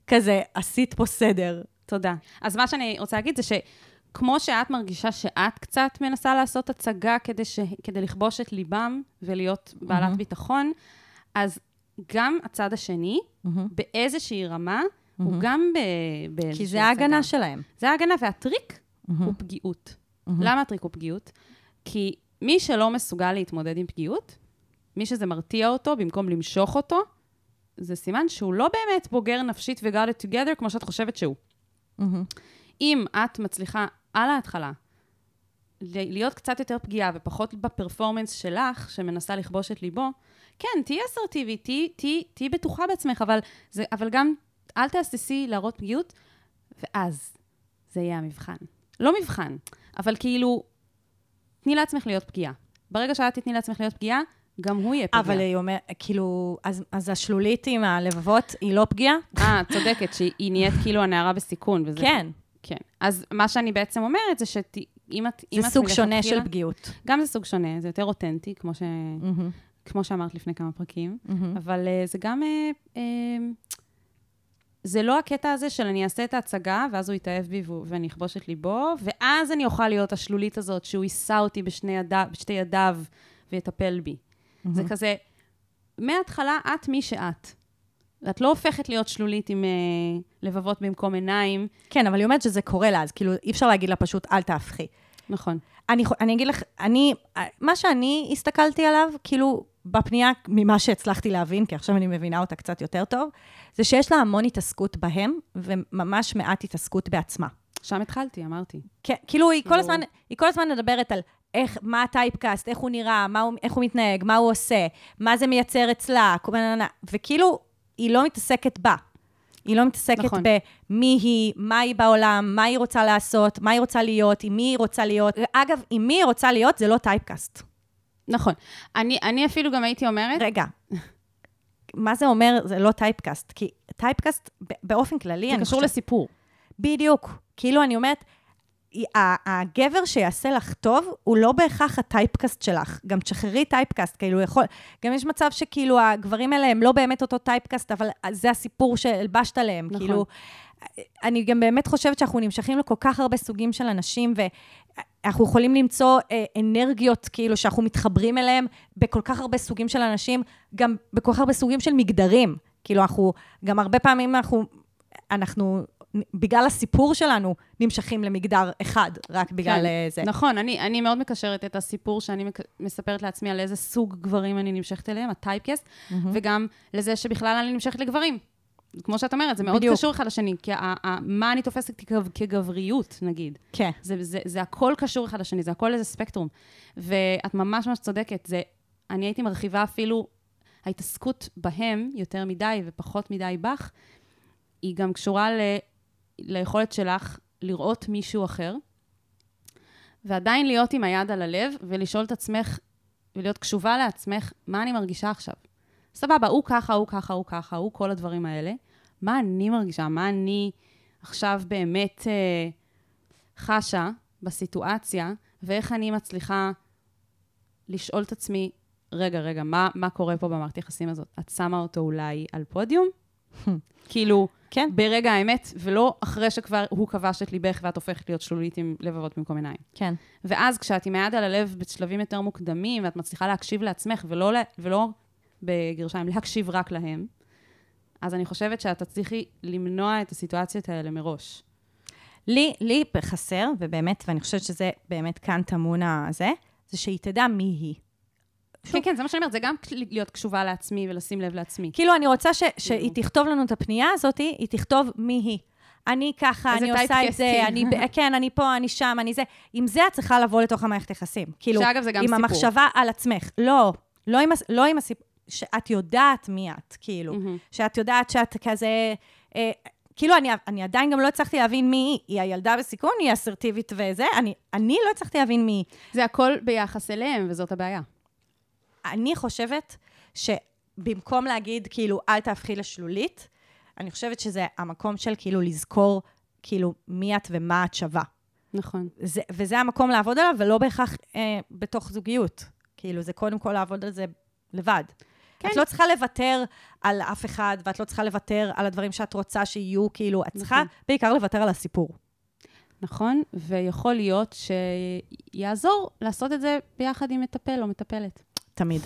כזה עשית פה סדר. תודה. אז מה שאני רוצה להגיד זה שכמו שאת מרגישה שאת קצת מנסה לעשות הצגה כדי, ש... כדי לכבוש את ליבם ולהיות בעלת מהמם. ביטחון, אז גם הצד השני, באיזושהי רמה, הוא גם ב... באיזושהי כי זה ההגנה הצגה. שלהם. זה ההגנה, והטריק הוא פגיעות. למה הטריק הוא פגיעות? כי מי שלא מסוגל להתמודד עם פגיעות, מי שזה מרתיע אותו במקום למשוך אותו, זה סימן שהוא לא באמת בוגר נפשית ו-got it together כמו שאת חושבת שהוא. אם את מצליחה על ההתחלה להיות קצת יותר פגיעה ופחות בפרפורמנס שלך, שמנסה לכבוש את ליבו, כן, תהיי אסרטיבית, תהיי- תהיי תהיי בטוחה בעצמך, אבל, זה, אבל גם אל תהססי להראות פגיעות, ואז זה יהיה המבחן. לא מבחן, אבל כאילו, תני לעצמך להיות פגיעה. ברגע שאת תתני לעצמך להיות פגיעה, גם הוא יהיה פגיעה. אבל היא אומרת, כאילו, אז, אז השלולית עם הלבבות היא לא פגיעה? אה, צודקת, שהיא נהיית כאילו הנערה בסיכון. וזה, כן. כן. אז מה שאני בעצם אומרת זה שאם את... אם זה סוג שונה של פגיעות. גם זה סוג שונה, זה יותר אותנטי, כמו, ש... מהמם, כמו שאמרת לפני כמה פרקים, מהמם. אבל uh, זה גם... Uh, uh, זה לא הקטע הזה של אני אעשה את ההצגה, ואז הוא יתאהב בי ואני אכבוש את ליבו, ואז אני אוכל להיות השלולית הזאת, שהוא יישא אותי בשני ידיו, בשתי ידיו ויטפל בי. זה כזה, מההתחלה את מי שאת. ואת לא הופכת להיות שלולית עם uh, לבבות במקום עיניים. כן, אבל היא אומרת שזה קורה לה, אז כאילו, אי אפשר להגיד לה פשוט, אל תהפכי. נכון. אני, אני אגיד לך, אני, מה שאני הסתכלתי עליו, כאילו, בפנייה, ממה שהצלחתי להבין, כי עכשיו אני מבינה אותה קצת יותר טוב, זה שיש לה המון התעסקות בהם, וממש מעט התעסקות בעצמה. שם התחלתי, אמרתי. כן, כאילו, היא כל הזמן, היא כל הזמן מדברת על איך, מה הטייפקאסט, איך הוא נראה, מה הוא, איך הוא מתנהג, מה הוא עושה, מה זה מייצר אצלה, וכאילו, היא לא מתעסקת בה. היא לא מתעסקת נכון. במי היא, מה היא בעולם, מה היא רוצה לעשות, מה היא רוצה להיות, עם מי היא רוצה להיות. אגב, עם מי היא רוצה להיות, זה לא typecast. נכון. אני, אני אפילו גם הייתי אומרת, רגע, מה זה אומר, זה לא typecast? כי typecast, באופן כללי, זה אני קשור חושבת- לסיפור. בדיוק. כאילו, אני אומרת, הגבר שיעשה לך טוב, הוא לא בהכרח ה typecast שלך. גם תשחררי typecast, כאילו, יכול... גם יש מצב שכאילו, הגברים האלה הם לא באמת אותו טייפקאסט, אבל זה הסיפור שהלבשת עליהם. נכון. כאילו, אני גם באמת חושבת שאנחנו נמשכים לכל כך הרבה סוגים של אנשים, ואנחנו יכולים למצוא אה, אנרגיות, כאילו, שאנחנו מתחברים אליהם בכל כך הרבה סוגים של אנשים, גם בכל כך הרבה סוגים של מגדרים. כאילו, אנחנו, גם הרבה פעמים אנחנו, אנחנו, בגלל הסיפור שלנו, נמשכים למגדר אחד, רק בגלל כן. אה, זה. נכון, אני, אני מאוד מקשרת את הסיפור שאני מספרת לעצמי על איזה סוג גברים אני נמשכת אליהם, הטייפקאסט, וגם לזה שבכלל אני נמשכת לגברים. כמו שאת אומרת, זה מאוד בדיוק. קשור אחד לשני, כי ה- ה- מה אני תופסת כגב- כגבריות, נגיד. כן. זה, זה, זה הכל קשור אחד לשני, זה הכל איזה ספקטרום. ואת ממש ממש צודקת, זה, אני הייתי מרחיבה אפילו, ההתעסקות בהם יותר מדי ופחות מדי בך, היא גם קשורה ל, ליכולת שלך לראות מישהו אחר, ועדיין להיות עם היד על הלב ולשאול את עצמך, ולהיות קשובה לעצמך, מה אני מרגישה עכשיו? סבבה, הוא ככה, הוא ככה, הוא ככה, הוא כל הדברים האלה. מה אני מרגישה? מה אני עכשיו באמת אה, חשה בסיטואציה, ואיך אני מצליחה לשאול את עצמי, רגע, רגע, מה, מה קורה פה במערכת יחסים הזאת? את שמה אותו אולי על פודיום? כאילו, כן. ברגע האמת, ולא אחרי שכבר הוא כבש את ליבך ואת הופכת להיות שלולית עם לבבות במקום עיניים. כן. ואז כשאת עם היד על הלב בשלבים יותר מוקדמים, ואת מצליחה להקשיב לעצמך, ולא, ולא בגרשיים, להקשיב רק להם, אז אני חושבת שאת תצליחי למנוע את הסיטואציות האלה מראש. לי, לי חסר, ובאמת, ואני חושבת שזה באמת כאן טמון הזה, זה שהיא תדע מי היא. כן, כן, זה מה שאני אומרת, זה גם להיות קשובה לעצמי ולשים לב לעצמי. כאילו, אני רוצה ש, שהיא תכתוב לנו את הפנייה הזאת, היא תכתוב מי היא. אני ככה, אני עושה את זה. אני, כן, אני פה, אני שם, אני זה. עם זה את צריכה לבוא לתוך המערכת יחסים. כאילו, שאגב, זה גם עם סיפור. המחשבה על עצמך. לא, לא עם, לא עם הסיפור, שאת יודעת מי את, כאילו. מהמם. שאת יודעת שאת כזה... אה, כאילו, אני, אני עדיין גם לא הצלחתי להבין מי היא. היא הילדה בסיכון, היא אסרטיבית וזה. אני, אני לא הצלחתי להבין מי היא. זה הכל ביחס אליהם, וזאת הבעיה. אני חושבת שבמקום להגיד, כאילו, אל תהפכי לשלולית, אני חושבת שזה המקום של כאילו לזכור, כאילו, מי את ומה את שווה. נכון. זה, וזה המקום לעבוד עליו, ולא בהכרח אה, בתוך זוגיות. כאילו, זה קודם כל לעבוד על זה לבד. כן. את לא צריכה לוותר על אף אחד, ואת לא צריכה לוותר על הדברים שאת רוצה שיהיו, כאילו, את צריכה נכון. בעיקר לוותר על הסיפור. נכון, ויכול להיות שיעזור לעשות את זה ביחד עם מטפל או מטפלת. תמיד.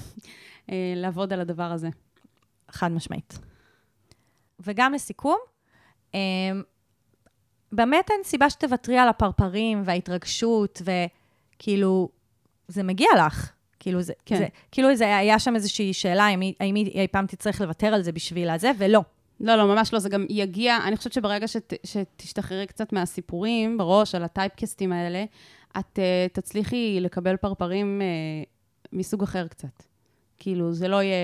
אה, לעבוד על הדבר הזה. חד משמעית. וגם לסיכום, אה, באמת אין סיבה שתוותרי על הפרפרים וההתרגשות, וכאילו, זה מגיע לך. כאילו, זה, כן. זה, כאילו זה היה שם איזושהי שאלה, האם, היא- האם היא אי פעם תצטרך לוותר על זה בשביל הזה, ולא. לא, לא, ממש לא, זה גם יגיע, אני חושבת שברגע שת, שתשתחררי קצת מהסיפורים בראש, על הטייפקסטים האלה, את uh, תצליחי לקבל פרפרים uh, מסוג אחר קצת. כאילו, זה לא יהיה...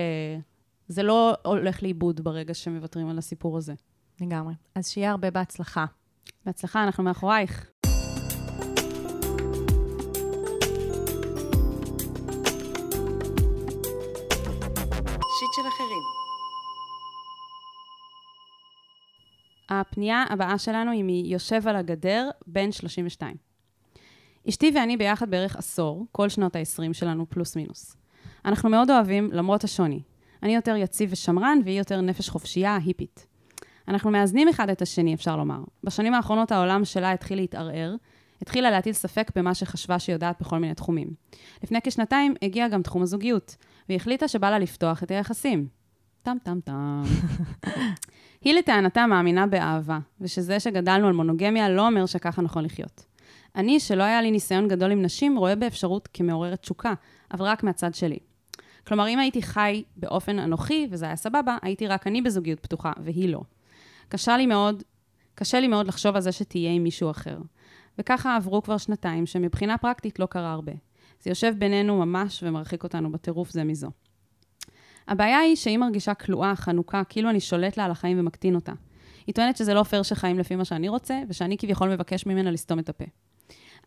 זה לא הולך לאיבוד ברגע שמוותרים על הסיפור הזה. לגמרי. אז שיהיה הרבה בהצלחה. בהצלחה, אנחנו מאחורייך. שיט של אחרים. הפנייה הבאה שלנו היא מיושב על הגדר, בן 32. אשתי ואני ביחד בערך עשור, כל שנות ה-20 שלנו פלוס מינוס. אנחנו מאוד אוהבים, למרות השוני. אני יותר יציב ושמרן, והיא יותר נפש חופשייה, היפית. אנחנו מאזנים אחד את השני, אפשר לומר. בשנים האחרונות העולם שלה התחיל להתערער, התחילה להטיל ספק במה שחשבה שהיא יודעת בכל מיני תחומים. לפני כשנתיים הגיע גם תחום הזוגיות, והיא החליטה שבא לה לפתוח את היחסים. טם טם טם. היא לטענתה מאמינה באהבה, ושזה שגדלנו על מונוגמיה לא אומר שככה נכון לחיות. אני, שלא היה לי ניסיון גדול עם נשים, רואה באפשרות כמעוררת תשוקה, אבל רק מהצד שלי. כלומר, אם הייתי חי באופן אנוכי, וזה היה סבבה, הייתי רק אני בזוגיות פתוחה, והיא לא. קשה לי מאוד, קשה לי מאוד לחשוב על זה שתהיה עם מישהו אחר. וככה עברו כבר שנתיים, שמבחינה פרקטית לא קרה הרבה. זה יושב בינינו ממש ומרחיק אותנו בטירוף זה מזו. הבעיה היא שהיא מרגישה כלואה, חנוכה, כאילו אני שולט לה על החיים ומקטין אותה. היא טוענת שזה לא פייר שחיים לפי מה שאני רוצה, ושאני כביכול מבקש ממנה לסתום את הפה.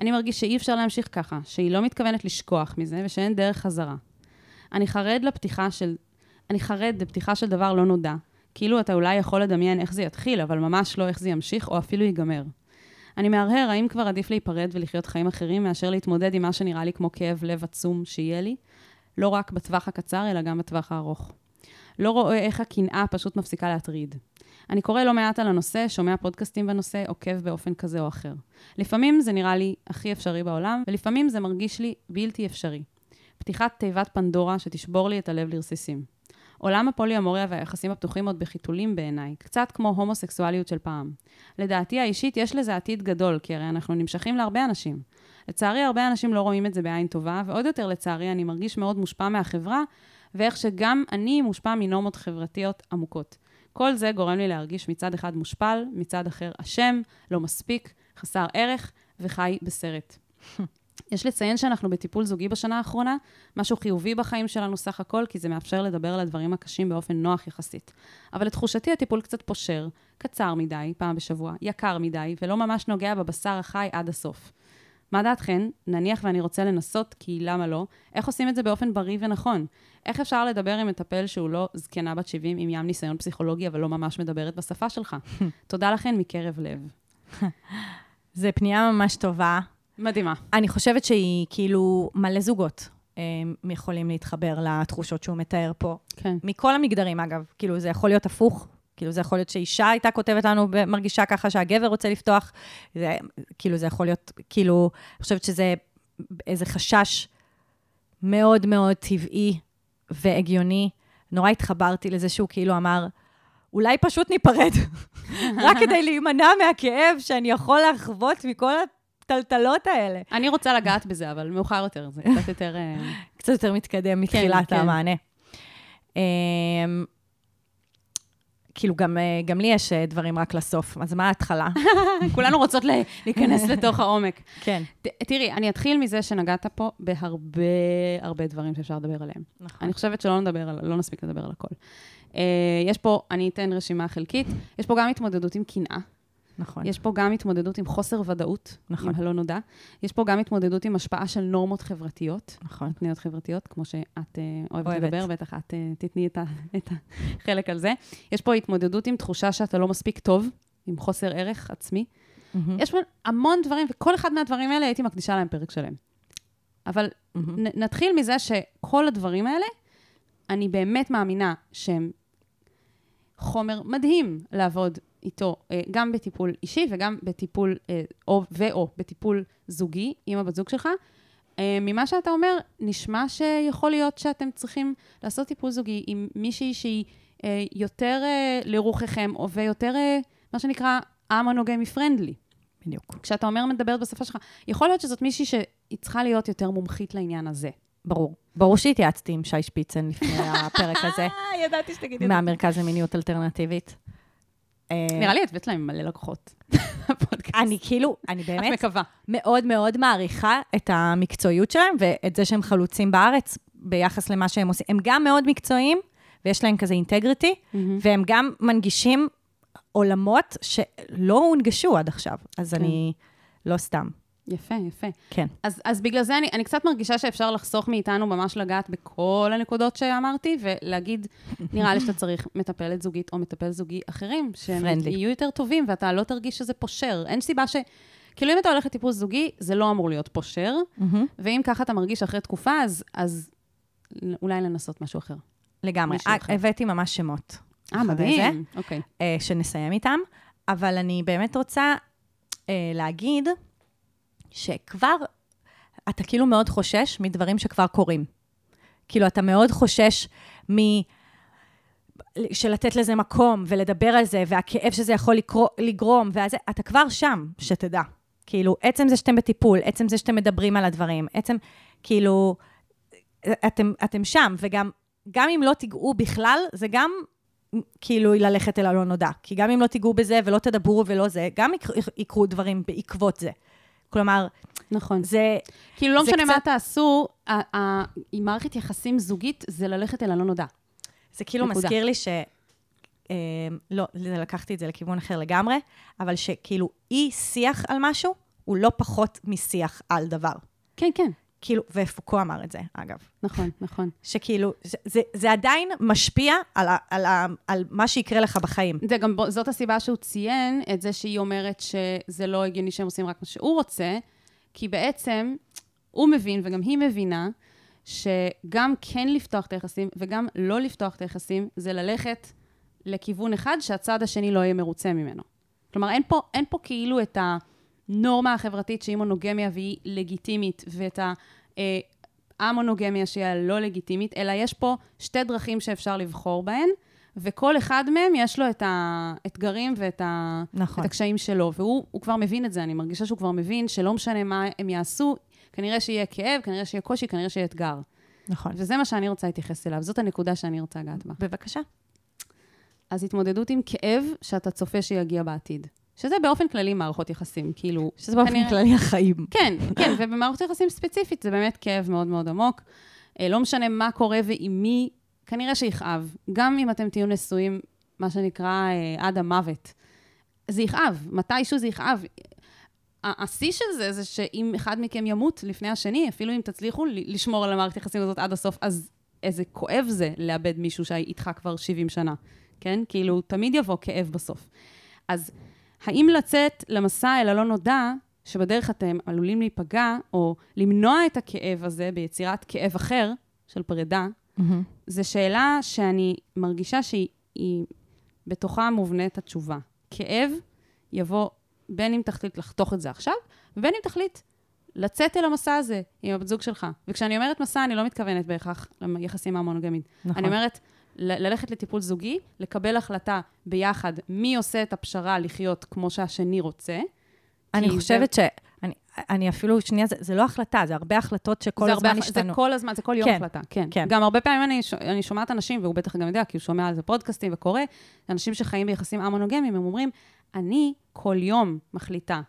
אני מרגיש שאי אפשר להמשיך ככה, שהיא לא מתכוונת לשכוח מזה, ושאין דרך חזרה. אני חרד לפתיחה של... אני חרד לפתיחה של דבר לא נודע. כאילו אתה אולי יכול לדמיין איך זה יתחיל, אבל ממש לא איך זה ימשיך, או אפילו ייגמר. אני מהרהר האם כבר עדיף להיפרד ולחיות חיים אחרים, מאשר להתמודד עם מה שנראה לי כמו כאב לב עצום שיהיה לי, לא רק בטווח הקצר, אלא גם בטווח הארוך. לא רואה איך הקנאה פשוט מפסיקה להטריד. אני קורא לא מעט על הנושא, שומע פודקאסטים בנושא, עוקב באופן כזה או אחר. לפעמים זה נראה לי הכי אפשרי בעולם, ולפעמים זה מרגיש לי בלתי אפשרי. פתיחת תיבת פנדורה שתשבור לי את הלב לרסיסים. עולם הפוליומוריה והיחסים הפתוחים עוד בחיתולים בעיניי, קצת כמו הומוסקסואליות של פעם. לדעתי האישית יש לזה עתיד גדול, כי הרי אנחנו נמשכים להרבה אנשים. לצערי, הרבה אנשים לא רואים את זה בעין טובה, ועוד יותר לצערי, אני מרגיש מאוד מושפע מהחברה, ואיך שגם אני מושפע מנורמות חברתיות עמוקות. כל זה גורם לי להרגיש מצד אחד מושפל, מצד אחר אשם, לא מספיק, חסר ערך וחי בסרט. יש לציין שאנחנו בטיפול זוגי בשנה האחרונה, משהו חיובי בחיים שלנו סך הכל, כי זה מאפשר לדבר על הדברים הקשים באופן נוח יחסית. אבל לתחושתי הטיפול קצת פושר, קצר מדי, פעם בשבוע, יקר מדי, ולא ממש נוגע בבשר החי עד הסוף. מה דעתכן? נניח ואני רוצה לנסות, כי למה לא? איך עושים את זה באופן בריא ונכון? איך אפשר לדבר עם מטפל שהוא לא זקנה בת 70 עם ים ניסיון פסיכולוגי, אבל לא ממש מדברת בשפה שלך? תודה לכן מקרב לב. זו פנייה ממש טובה. מדהימה. אני חושבת שהיא כאילו מלא זוגות אה, יכולים להתחבר לתחושות שהוא מתאר פה. כן. מכל המגדרים, אגב. כאילו, זה יכול להיות הפוך. כאילו, זה יכול להיות שאישה הייתה כותבת לנו, מרגישה ככה שהגבר רוצה לפתוח. זה, כאילו, זה יכול להיות, כאילו, אני חושבת שזה איזה חשש מאוד מאוד טבעי והגיוני. נורא התחברתי לזה שהוא כאילו אמר, אולי פשוט ניפרד, רק כדי להימנע מהכאב שאני יכול לחוות מכל הטלטלות האלה. אני רוצה לגעת בזה, אבל מאוחר יותר, זה קצת יותר... אה, קצת יותר מתקדם מתחילת כן. המענה. כאילו, גם, אה, גם לי יש אה, דברים רק לסוף, אז מה ההתחלה? כולנו רוצות להיכנס לתוך העומק. כן. ת- תראי, אני אתחיל מזה שנגעת פה בהרבה הרבה דברים שאפשר לדבר עליהם. נכון. אני חושבת שלא נדבר על, לא נספיק לדבר על הכל. אה, יש פה, אני אתן רשימה חלקית, יש פה גם התמודדות עם קנאה, נכון. יש פה גם התמודדות עם חוסר ודאות, נכון. עם הלא נודע, יש פה גם התמודדות עם השפעה של נורמות חברתיות, נכון. פניות חברתיות, כמו שאת אה, אוהבת אוהבת. לדבר, בטח את אה, תתני את, ה, את החלק על זה. יש פה התמודדות עם תחושה שאתה לא מספיק טוב, עם חוסר ערך עצמי. מהמם. יש פה המון דברים, וכל אחד מהדברים האלה הייתי מקדישה להם פרק שלם. אבל מהמם. נ, נתחיל מזה שכל הדברים האלה, אני באמת מאמינה שהם חומר מדהים לעבוד איתו, אה, גם בטיפול אישי וגם בטיפול, אה, או, ו/או בטיפול זוגי עם הבת זוג שלך. אה, ממה שאתה אומר, נשמע שיכול להיות שאתם צריכים לעשות טיפול זוגי עם מישהי שהיא יותר לרוחכם, או ויותר, מה שנקרא, א-מונוגמי פרנדלי. בדיוק. כשאתה אומר מדברת בשפה שלך, יכול להיות שזאת מישהי שהיא צריכה להיות יותר מומחית לעניין הזה. ברור. ברור שהתייעצתי עם שי שפיצן לפני הפרק הזה, ידעתי שתגידי מהמרכז למיניות אלטרנטיבית. אה, נראה לי את הבאת להם מלא לקוחות. אני כאילו, אני את באמת מקווה. מאוד מאוד מעריכה את המקצועיות שלהם ואת זה שהם חלוצים בארץ ביחס למה שהם עושים. הם גם מאוד מקצועיים, ויש להם כזה אינטגריטי, והם גם מנגישים עולמות שלא הונגשו עד עכשיו. אז כן. אני לא סתם. יפה, יפה. כן. אז, אז בגלל זה אני, אני קצת מרגישה שאפשר לחסוך מאיתנו ממש לגעת בכל הנקודות שאמרתי, ולהגיד, נראה לי שאתה צריך מטפלת זוגית או מטפל זוגי אחרים, שהם Friendly. יהיו יותר טובים, ואתה לא תרגיש שזה פושר. אין סיבה ש... כאילו, אם אתה הולך לטיפול זוגי, זה לא אמור להיות פושר, ואם ככה אתה מרגיש אחרי תקופה, אז, אז אולי לנסות משהו אחר. לגמרי. מישהו אה, אחר. הבאתי ממש שמות. אה, מדהים. אוקיי. אה, שנסיים איתם, אבל אני באמת רוצה אה, להגיד שכבר, אתה כאילו מאוד חושש מדברים שכבר קורים. כאילו, אתה מאוד חושש מ... של לתת לזה מקום ולדבר על זה, והכאב שזה יכול לקרו, לגרום, והזה, אתה כבר שם, שתדע. כאילו, עצם זה שאתם בטיפול, עצם זה שאתם מדברים על הדברים, עצם, כאילו, אתם, אתם שם, וגם, גם אם לא תיגעו בכלל, זה גם כאילו ללכת אל הלא נודע. כי גם אם לא תיגעו בזה ולא תדברו ולא זה, גם יקר- יקרו דברים בעקבות זה. כלומר, נכון. זה... כאילו, לא משנה מה קצת- תעשו, ה- ה- עם מערכת יחסים זוגית, זה ללכת אל הלא נודע. זה כאילו נקודה. מזכיר לי ש... אה, לא, זה- לקחתי את זה לכיוון אחר לגמרי, אבל שכאילו אי שיח על משהו, הוא לא פחות משיח על דבר. כן, כן. כאילו, ופוקו אמר את זה, אגב. נכון, נכון. שכאילו, זה, זה, זה עדיין משפיע על, ה, על, ה, על מה שיקרה לך בחיים. זה גם, זאת הסיבה שהוא ציין את זה שהיא אומרת שזה לא הגיוני שהם עושים רק מה שהוא רוצה, כי בעצם הוא מבין וגם היא מבינה שגם כן לפתוח את היחסים וגם לא לפתוח את היחסים, זה ללכת לכיוון אחד שהצד השני לא יהיה מרוצה ממנו. כלומר, אין פה, אין פה כאילו את הנורמה החברתית שהיא מונוגמיה והיא לגיטימית, ואת ה... אה, המונוגמיה שהיא הלא לגיטימית, אלא יש פה שתי דרכים שאפשר לבחור בהן, וכל אחד מהם יש לו את האתגרים ואת ה... נכון. את הקשיים שלו, והוא הוא כבר מבין את זה, אני מרגישה שהוא כבר מבין שלא משנה מה הם יעשו, כנראה שיהיה כאב, כנראה שיהיה קושי, כנראה שיהיה אתגר. נכון. וזה מה שאני רוצה להתייחס אליו, זאת הנקודה שאני רוצה לגעת בה. בבקשה. אז התמודדות עם כאב שאתה צופה שיגיע בעתיד. שזה באופן כללי מערכות יחסים, כאילו... שזה באופן כנראה- כללי החיים. כן, כן, ובמערכות יחסים ספציפית זה באמת כאב מאוד מאוד עמוק. אה, לא משנה מה קורה ועם מי, כנראה שיכאב. גם אם אתם תהיו נשואים, מה שנקרא, אה, עד המוות. זה יכאב, מתישהו זה יכאב. השיא של זה, זה שאם אחד מכם ימות לפני השני, אפילו אם תצליחו לשמור על המערכת יחסים הזאת עד הסוף, אז איזה כואב זה לאבד מישהו שאיתך כבר 70 שנה, כן? כאילו, תמיד יבוא כאב בסוף. אז האם לצאת למסע אל הלא נודע, שבדרך אתם עלולים להיפגע, או למנוע את הכאב הזה ביצירת כאב אחר, של פרידה, זו שאלה שאני מרגישה שהיא היא בתוכה מובנית התשובה. כאב יבוא בין אם תחליט לחתוך את זה עכשיו, ובין אם תחליט לצאת אל המסע הזה עם הבת זוג שלך. וכשאני אומרת מסע, אני לא מתכוונת בהכרח ליחסים המונוגמיים. נכון. אני אומרת, ללכת לטיפול זוגי, לקבל החלטה ביחד מי עושה את הפשרה לחיות כמו שהשני רוצה. אני חושבת ש... אני, אני אפילו, שנייה, זה, זה לא החלטה, זה הרבה החלטות שכל זה הזמן הרבה, השתנו. זה כל הזמן, זה כל יום כן, החלטה, כן. כן. גם הרבה פעמים אני, ש... אני שומעת אנשים, והוא בטח גם יודע, כי הוא שומע על זה פודקאסטים וקורא, אנשים שחיים ביחסים א-מונוגמיים, הם אומרים, אני כל יום מחליטה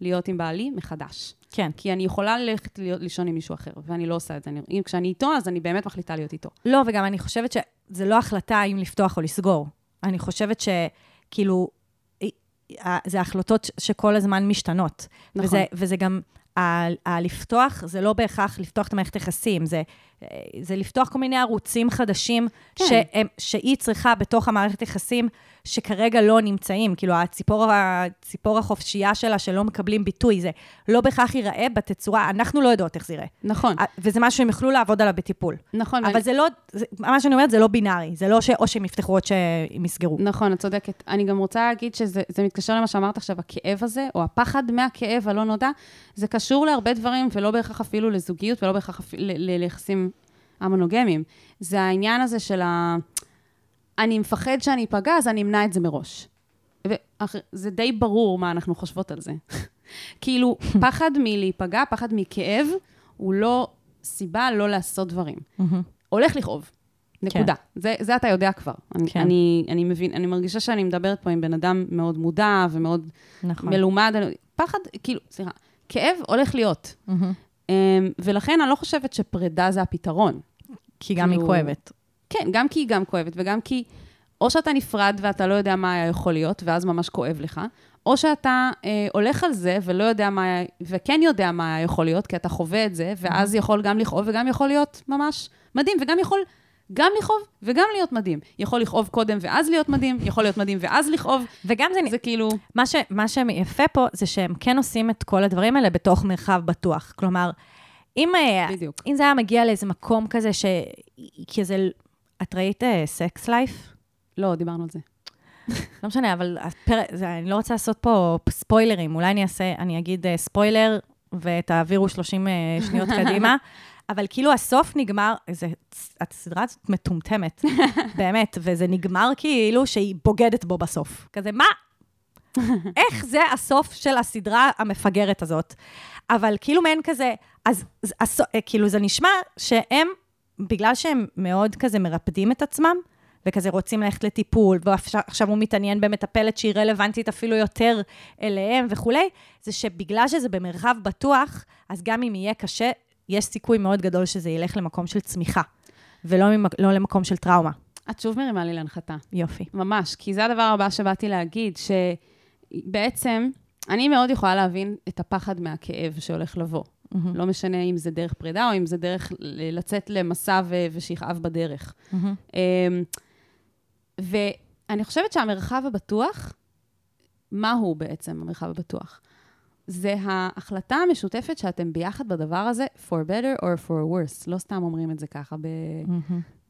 להיות עם בעלי מחדש. כן. כי אני יכולה ללכת לישון עם מישהו אחר, ואני לא עושה את זה. אני, אם כשאני איתו, אז אני באמת מחליטה להיות איתו. לא, וגם אני חושבת שזה לא החלטה אם לפתוח או לסגור. אני חושבת שכאילו, אה, זה החלטות שכל הזמן משתנות. נכון. וזה, וזה גם, הלפתוח, זה לא בהכרח לפתוח את המערכת יחסים, זה, זה לפתוח כל מיני ערוצים חדשים כן. שהם, שהיא צריכה בתוך המערכת יחסים, שכרגע לא נמצאים. כאילו, הציפור, הציפור החופשייה שלה, שלא מקבלים ביטוי, זה לא בהכרח ייראה בתצורה, אנחנו לא יודעות איך זה ייראה. נכון, אה, וזה משהו שהם יוכלו לעבוד עליו בטיפול. נכון. אבל ואני- זה לא, זה, מה שאני אומרת, זה לא בינארי. זה לא שאו שהם יפתחו או שהם יסגרו. נכון, את צודקת. אני גם רוצה להגיד שזה זה מתקשר למה שאמרת עכשיו, הכאב הזה, או הפחד מהכאב הלא נודע, זה קשור להרבה דברים, ולא בהכרח אפילו לזוגיות, ולא בהכרח ליחסים המונוגמיים. זה העניין הזה של ה... אני מפחד שאני אפגע, אז אני אמנע את זה מראש. וזה די ברור מה אנחנו חושבות על זה. כאילו, פחד מלהיפגע, פחד מכאב, הוא לא סיבה לא לעשות דברים. הולך לכאוב. נקודה. זה, זה אתה יודע כבר. אני, כן. אני, אני מבין, אני מרגישה שאני מדברת פה עם בן אדם מאוד מודע ומאוד נכון. מלומד. פחד, כאילו, סליחה, כאב הולך להיות. אמ, ולכן אני לא חושבת שפרידה זה הפתרון. כי גם היא כאילו- כואבת. כן, גם כי היא גם כואבת, וגם כי או שאתה נפרד ואתה לא יודע מה היה יכול להיות, ואז ממש כואב לך, או שאתה אה, הולך על זה ולא יודע מה היה, וכן יודע מה היה יכול להיות, כי אתה חווה את זה, ואז יכול גם לכאוב וגם יכול להיות ממש מדהים, וגם יכול גם לכאוב וגם להיות מדהים. יכול לכאוב קודם ואז להיות מדהים, יכול להיות מדהים ואז לכאוב, וגם זה, זה כאילו... מה, ש, מה שיפה פה, זה שהם כן עושים את כל הדברים האלה בתוך מרחב בטוח. כלומר, אם, אה, בדיוק. אם זה היה מגיע לאיזה מקום כזה ש... כי זה... את ראית סקס לייף? לא, דיברנו על זה. לא משנה, אבל הפר... זה, אני לא רוצה לעשות פה ספוילרים. אולי אני אעשה, אני אגיד אה, ספוילר, ותעבירו 30 אה, שניות קדימה. אבל כאילו הסוף נגמר, זה, הסדרה הזאת מטומטמת, באמת, וזה נגמר כאילו שהיא בוגדת בו בסוף. כזה, מה? איך זה הסוף של הסדרה המפגרת הזאת? אבל כאילו מעין כזה, אז, אז, אז כאילו זה נשמע שהם, בגלל שהם מאוד כזה מרפדים את עצמם, וכזה רוצים ללכת לטיפול, ועכשיו הוא מתעניין במטפלת שהיא רלוונטית אפילו יותר אליהם וכולי, זה שבגלל שזה במרחב בטוח, אז גם אם יהיה קשה, יש סיכוי מאוד גדול שזה ילך למקום של צמיחה, ולא ממק, לא למקום של טראומה. את שוב מרימה לי להנחתה. יופי. ממש, כי זה הדבר הבא שבאתי להגיד, שבעצם, אני מאוד יכולה להבין את הפחד מהכאב שהולך לבוא. Mm-hmm. לא משנה אם זה דרך פרידה או אם זה דרך לצאת למסע ו- ושיכאב בדרך. Mm-hmm. ואני חושבת שהמרחב הבטוח, מה הוא בעצם המרחב הבטוח? זה ההחלטה המשותפת שאתם ביחד בדבר הזה, for better or for worse. לא סתם אומרים את זה ככה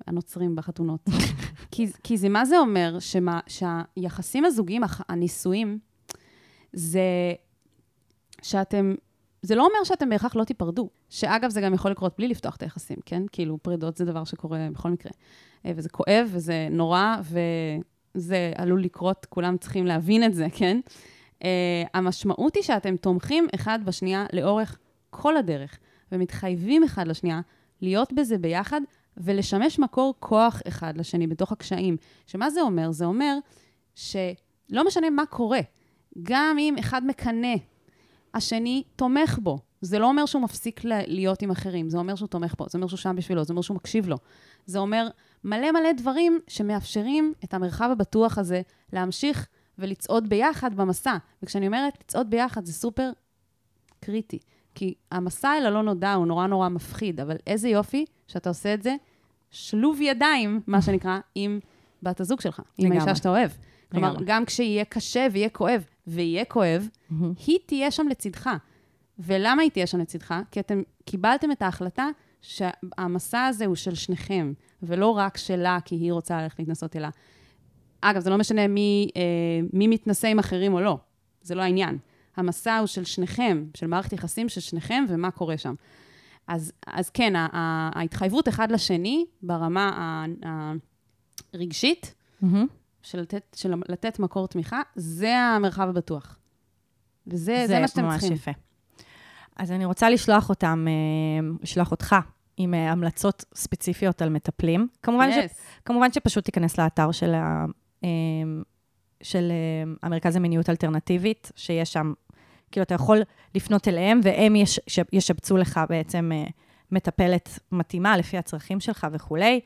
הנוצרים בחתונות. כי, כי זה, מה זה אומר? שמה, שהיחסים הזוגיים, הנישואים, זה שאתם, זה לא אומר שאתם בהכרח לא תיפרדו. שאגב, זה גם יכול לקרות בלי לפתוח את היחסים, כן? כאילו, פרידות זה דבר שקורה בכל מקרה. אה, וזה כואב, וזה נורא, וזה עלול לקרות, כולם צריכים להבין את זה, כן? Uh, המשמעות היא שאתם תומכים אחד בשנייה לאורך כל הדרך, ומתחייבים אחד לשנייה להיות בזה ביחד, ולשמש מקור כוח אחד לשני בתוך הקשיים. שמה זה אומר? זה אומר שלא משנה מה קורה, גם אם אחד מקנא, השני תומך בו. זה לא אומר שהוא מפסיק להיות עם אחרים, זה אומר שהוא תומך בו, זה אומר שהוא שם בשבילו, זה אומר שהוא מקשיב לו. זה אומר מלא מלא דברים שמאפשרים את המרחב הבטוח הזה להמשיך ולצעוד ביחד במסע. וכשאני אומרת לצעוד ביחד, זה סופר קריטי. כי המסע אל הלא נודע הוא נורא נורא מפחיד, אבל איזה יופי שאתה עושה את זה שלוב ידיים, מה שנקרא, עם בת הזוג שלך, עם. האישה שאתה אוהב. כלומר. גם כשיהיה קשה ויהיה כואב, ויהיה כואב, היא תהיה שם לצדך. ולמה היא תהיה שם לצדך? כי אתם קיבלתם את ההחלטה שהמסע הזה הוא של שניכם, ולא רק שלה, כי היא רוצה ללכת להתנסות אליו. אגב, זה לא משנה מי, אה, מי מתנשא עם אחרים או לא, זה לא העניין. המסע הוא של שניכם, של מערכת יחסים של שניכם, ומה קורה שם. אז, אז כן, ההתחייבות אחד לשני, ברמה ה- ה- רגשית, מהמם. של לתת, של לתת מקור תמיכה, זה המרחב הבטוח. וזה זה מה שאתם ממש צריכים. יפה. אז אני רוצה לשלוח אותם, אה, לשלוח אותך עם אה, המלצות ספציפיות על מטפלים. כמובן, ש, Yes. כמובן שפשוט תיכנס לאתר של, ה, אה, של המרכז למיניות אלטרנטיבית, שיש שם, כאילו, אתה יכול לפנות אליהם, והם יש, ש- ישבצו לך בעצם מטפלת מתאימה לפי הצרכים שלך וכולי.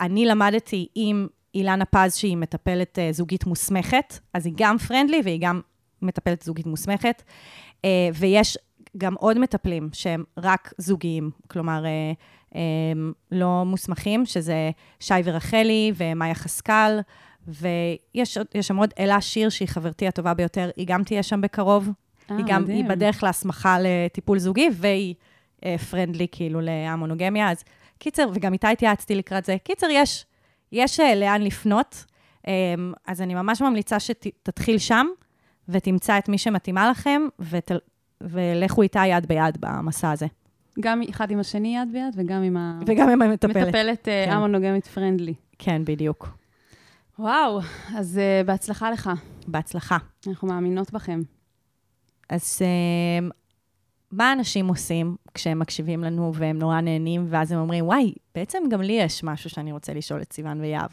אני למדתי עם אילנה פז, שהיא מטפלת אה, זוגית מוסמכת, אז היא גם פרנדלי והיא גם מטפלת זוגית מוסמכת. אה, ויש גם עוד מטפלים שהם רק זוגיים, כלומר, אה, לא מוסמכים, שזה שי ורחלי ומאיה חסקל, ויש שם עוד אלה שיר, שהיא חברתי הטובה ביותר, היא גם תהיה שם בקרוב. אה, היא גם, מדהים. היא בדרך להסמכה לטיפול זוגי, והיא פרנדלי כאילו להמונוגמיה, אז קיצר, וגם איתה התייעצתי לקראת זה. קיצר, יש, יש אה, לאן לפנות, אה, אז אני ממש ממליצה שתתחיל שם, ותמצא את מי שמתאימה לכם, ות, ולכו איתה יד ביד במסע הזה. גם אחד עם השני יד ביד, וגם עם וגם עם המטפלת. המטפלת אה, כן. המונוגמית פרנדלי. כן, בדיוק. וואו, אז uh, בהצלחה לך. בהצלחה. אנחנו מאמינות בכם. אז אה, מה אנשים עושים כשהם מקשיבים לנו והם נורא נהנים, ואז הם אומרים, וואי, בעצם גם לי יש משהו שאני רוצה לשאול את סיוון ויהב.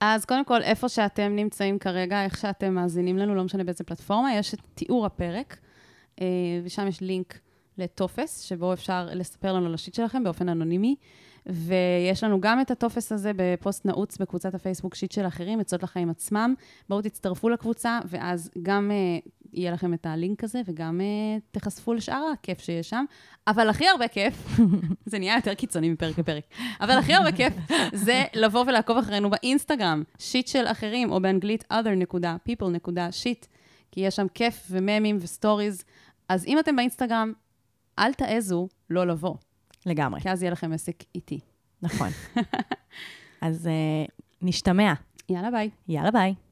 אז קודם כל, איפה שאתם נמצאים כרגע, איך שאתם מאזינים לנו, לא משנה באיזה פלטפורמה, יש את תיאור הפרק, אה, ושם יש לינק לטופס, שבו אפשר לספר לנו על ה shit שלכם באופן אנונימי. ויש לנו גם את הטופס הזה בפוסט נעוץ בקבוצת הפייסבוק שיט של אחרים, עצות לחיים עצמם. בואו תצטרפו לקבוצה, ואז גם אה, יהיה לכם את הלינק הזה, וגם אה, תיחשפו לשאר הכיף שיש שם. אבל הכי הרבה כיף, זה נהיה יותר קיצוני מפרק לפרק, אבל הכי הרבה כיף זה לבוא ולעקוב אחרינו באינסטגרם, שיט של אחרים, או באנגלית other.people.shit, כי יש שם כיף וממים וסטוריז. אז אם אתם באינסטגרם, אל תעזו לא לבוא, לגמרי, כי אז יהיה לכם עסק איתי. נכון. אז אה, נשתמע. יאללה, ביי. יאללה ביי.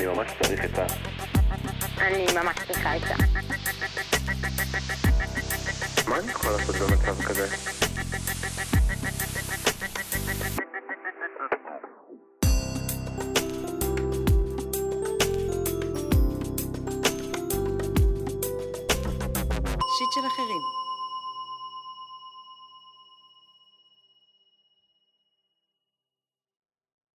אני ממש צריך את ה... אני ממש צריכה עצה. מה אני יכול לעשות במצב כזה?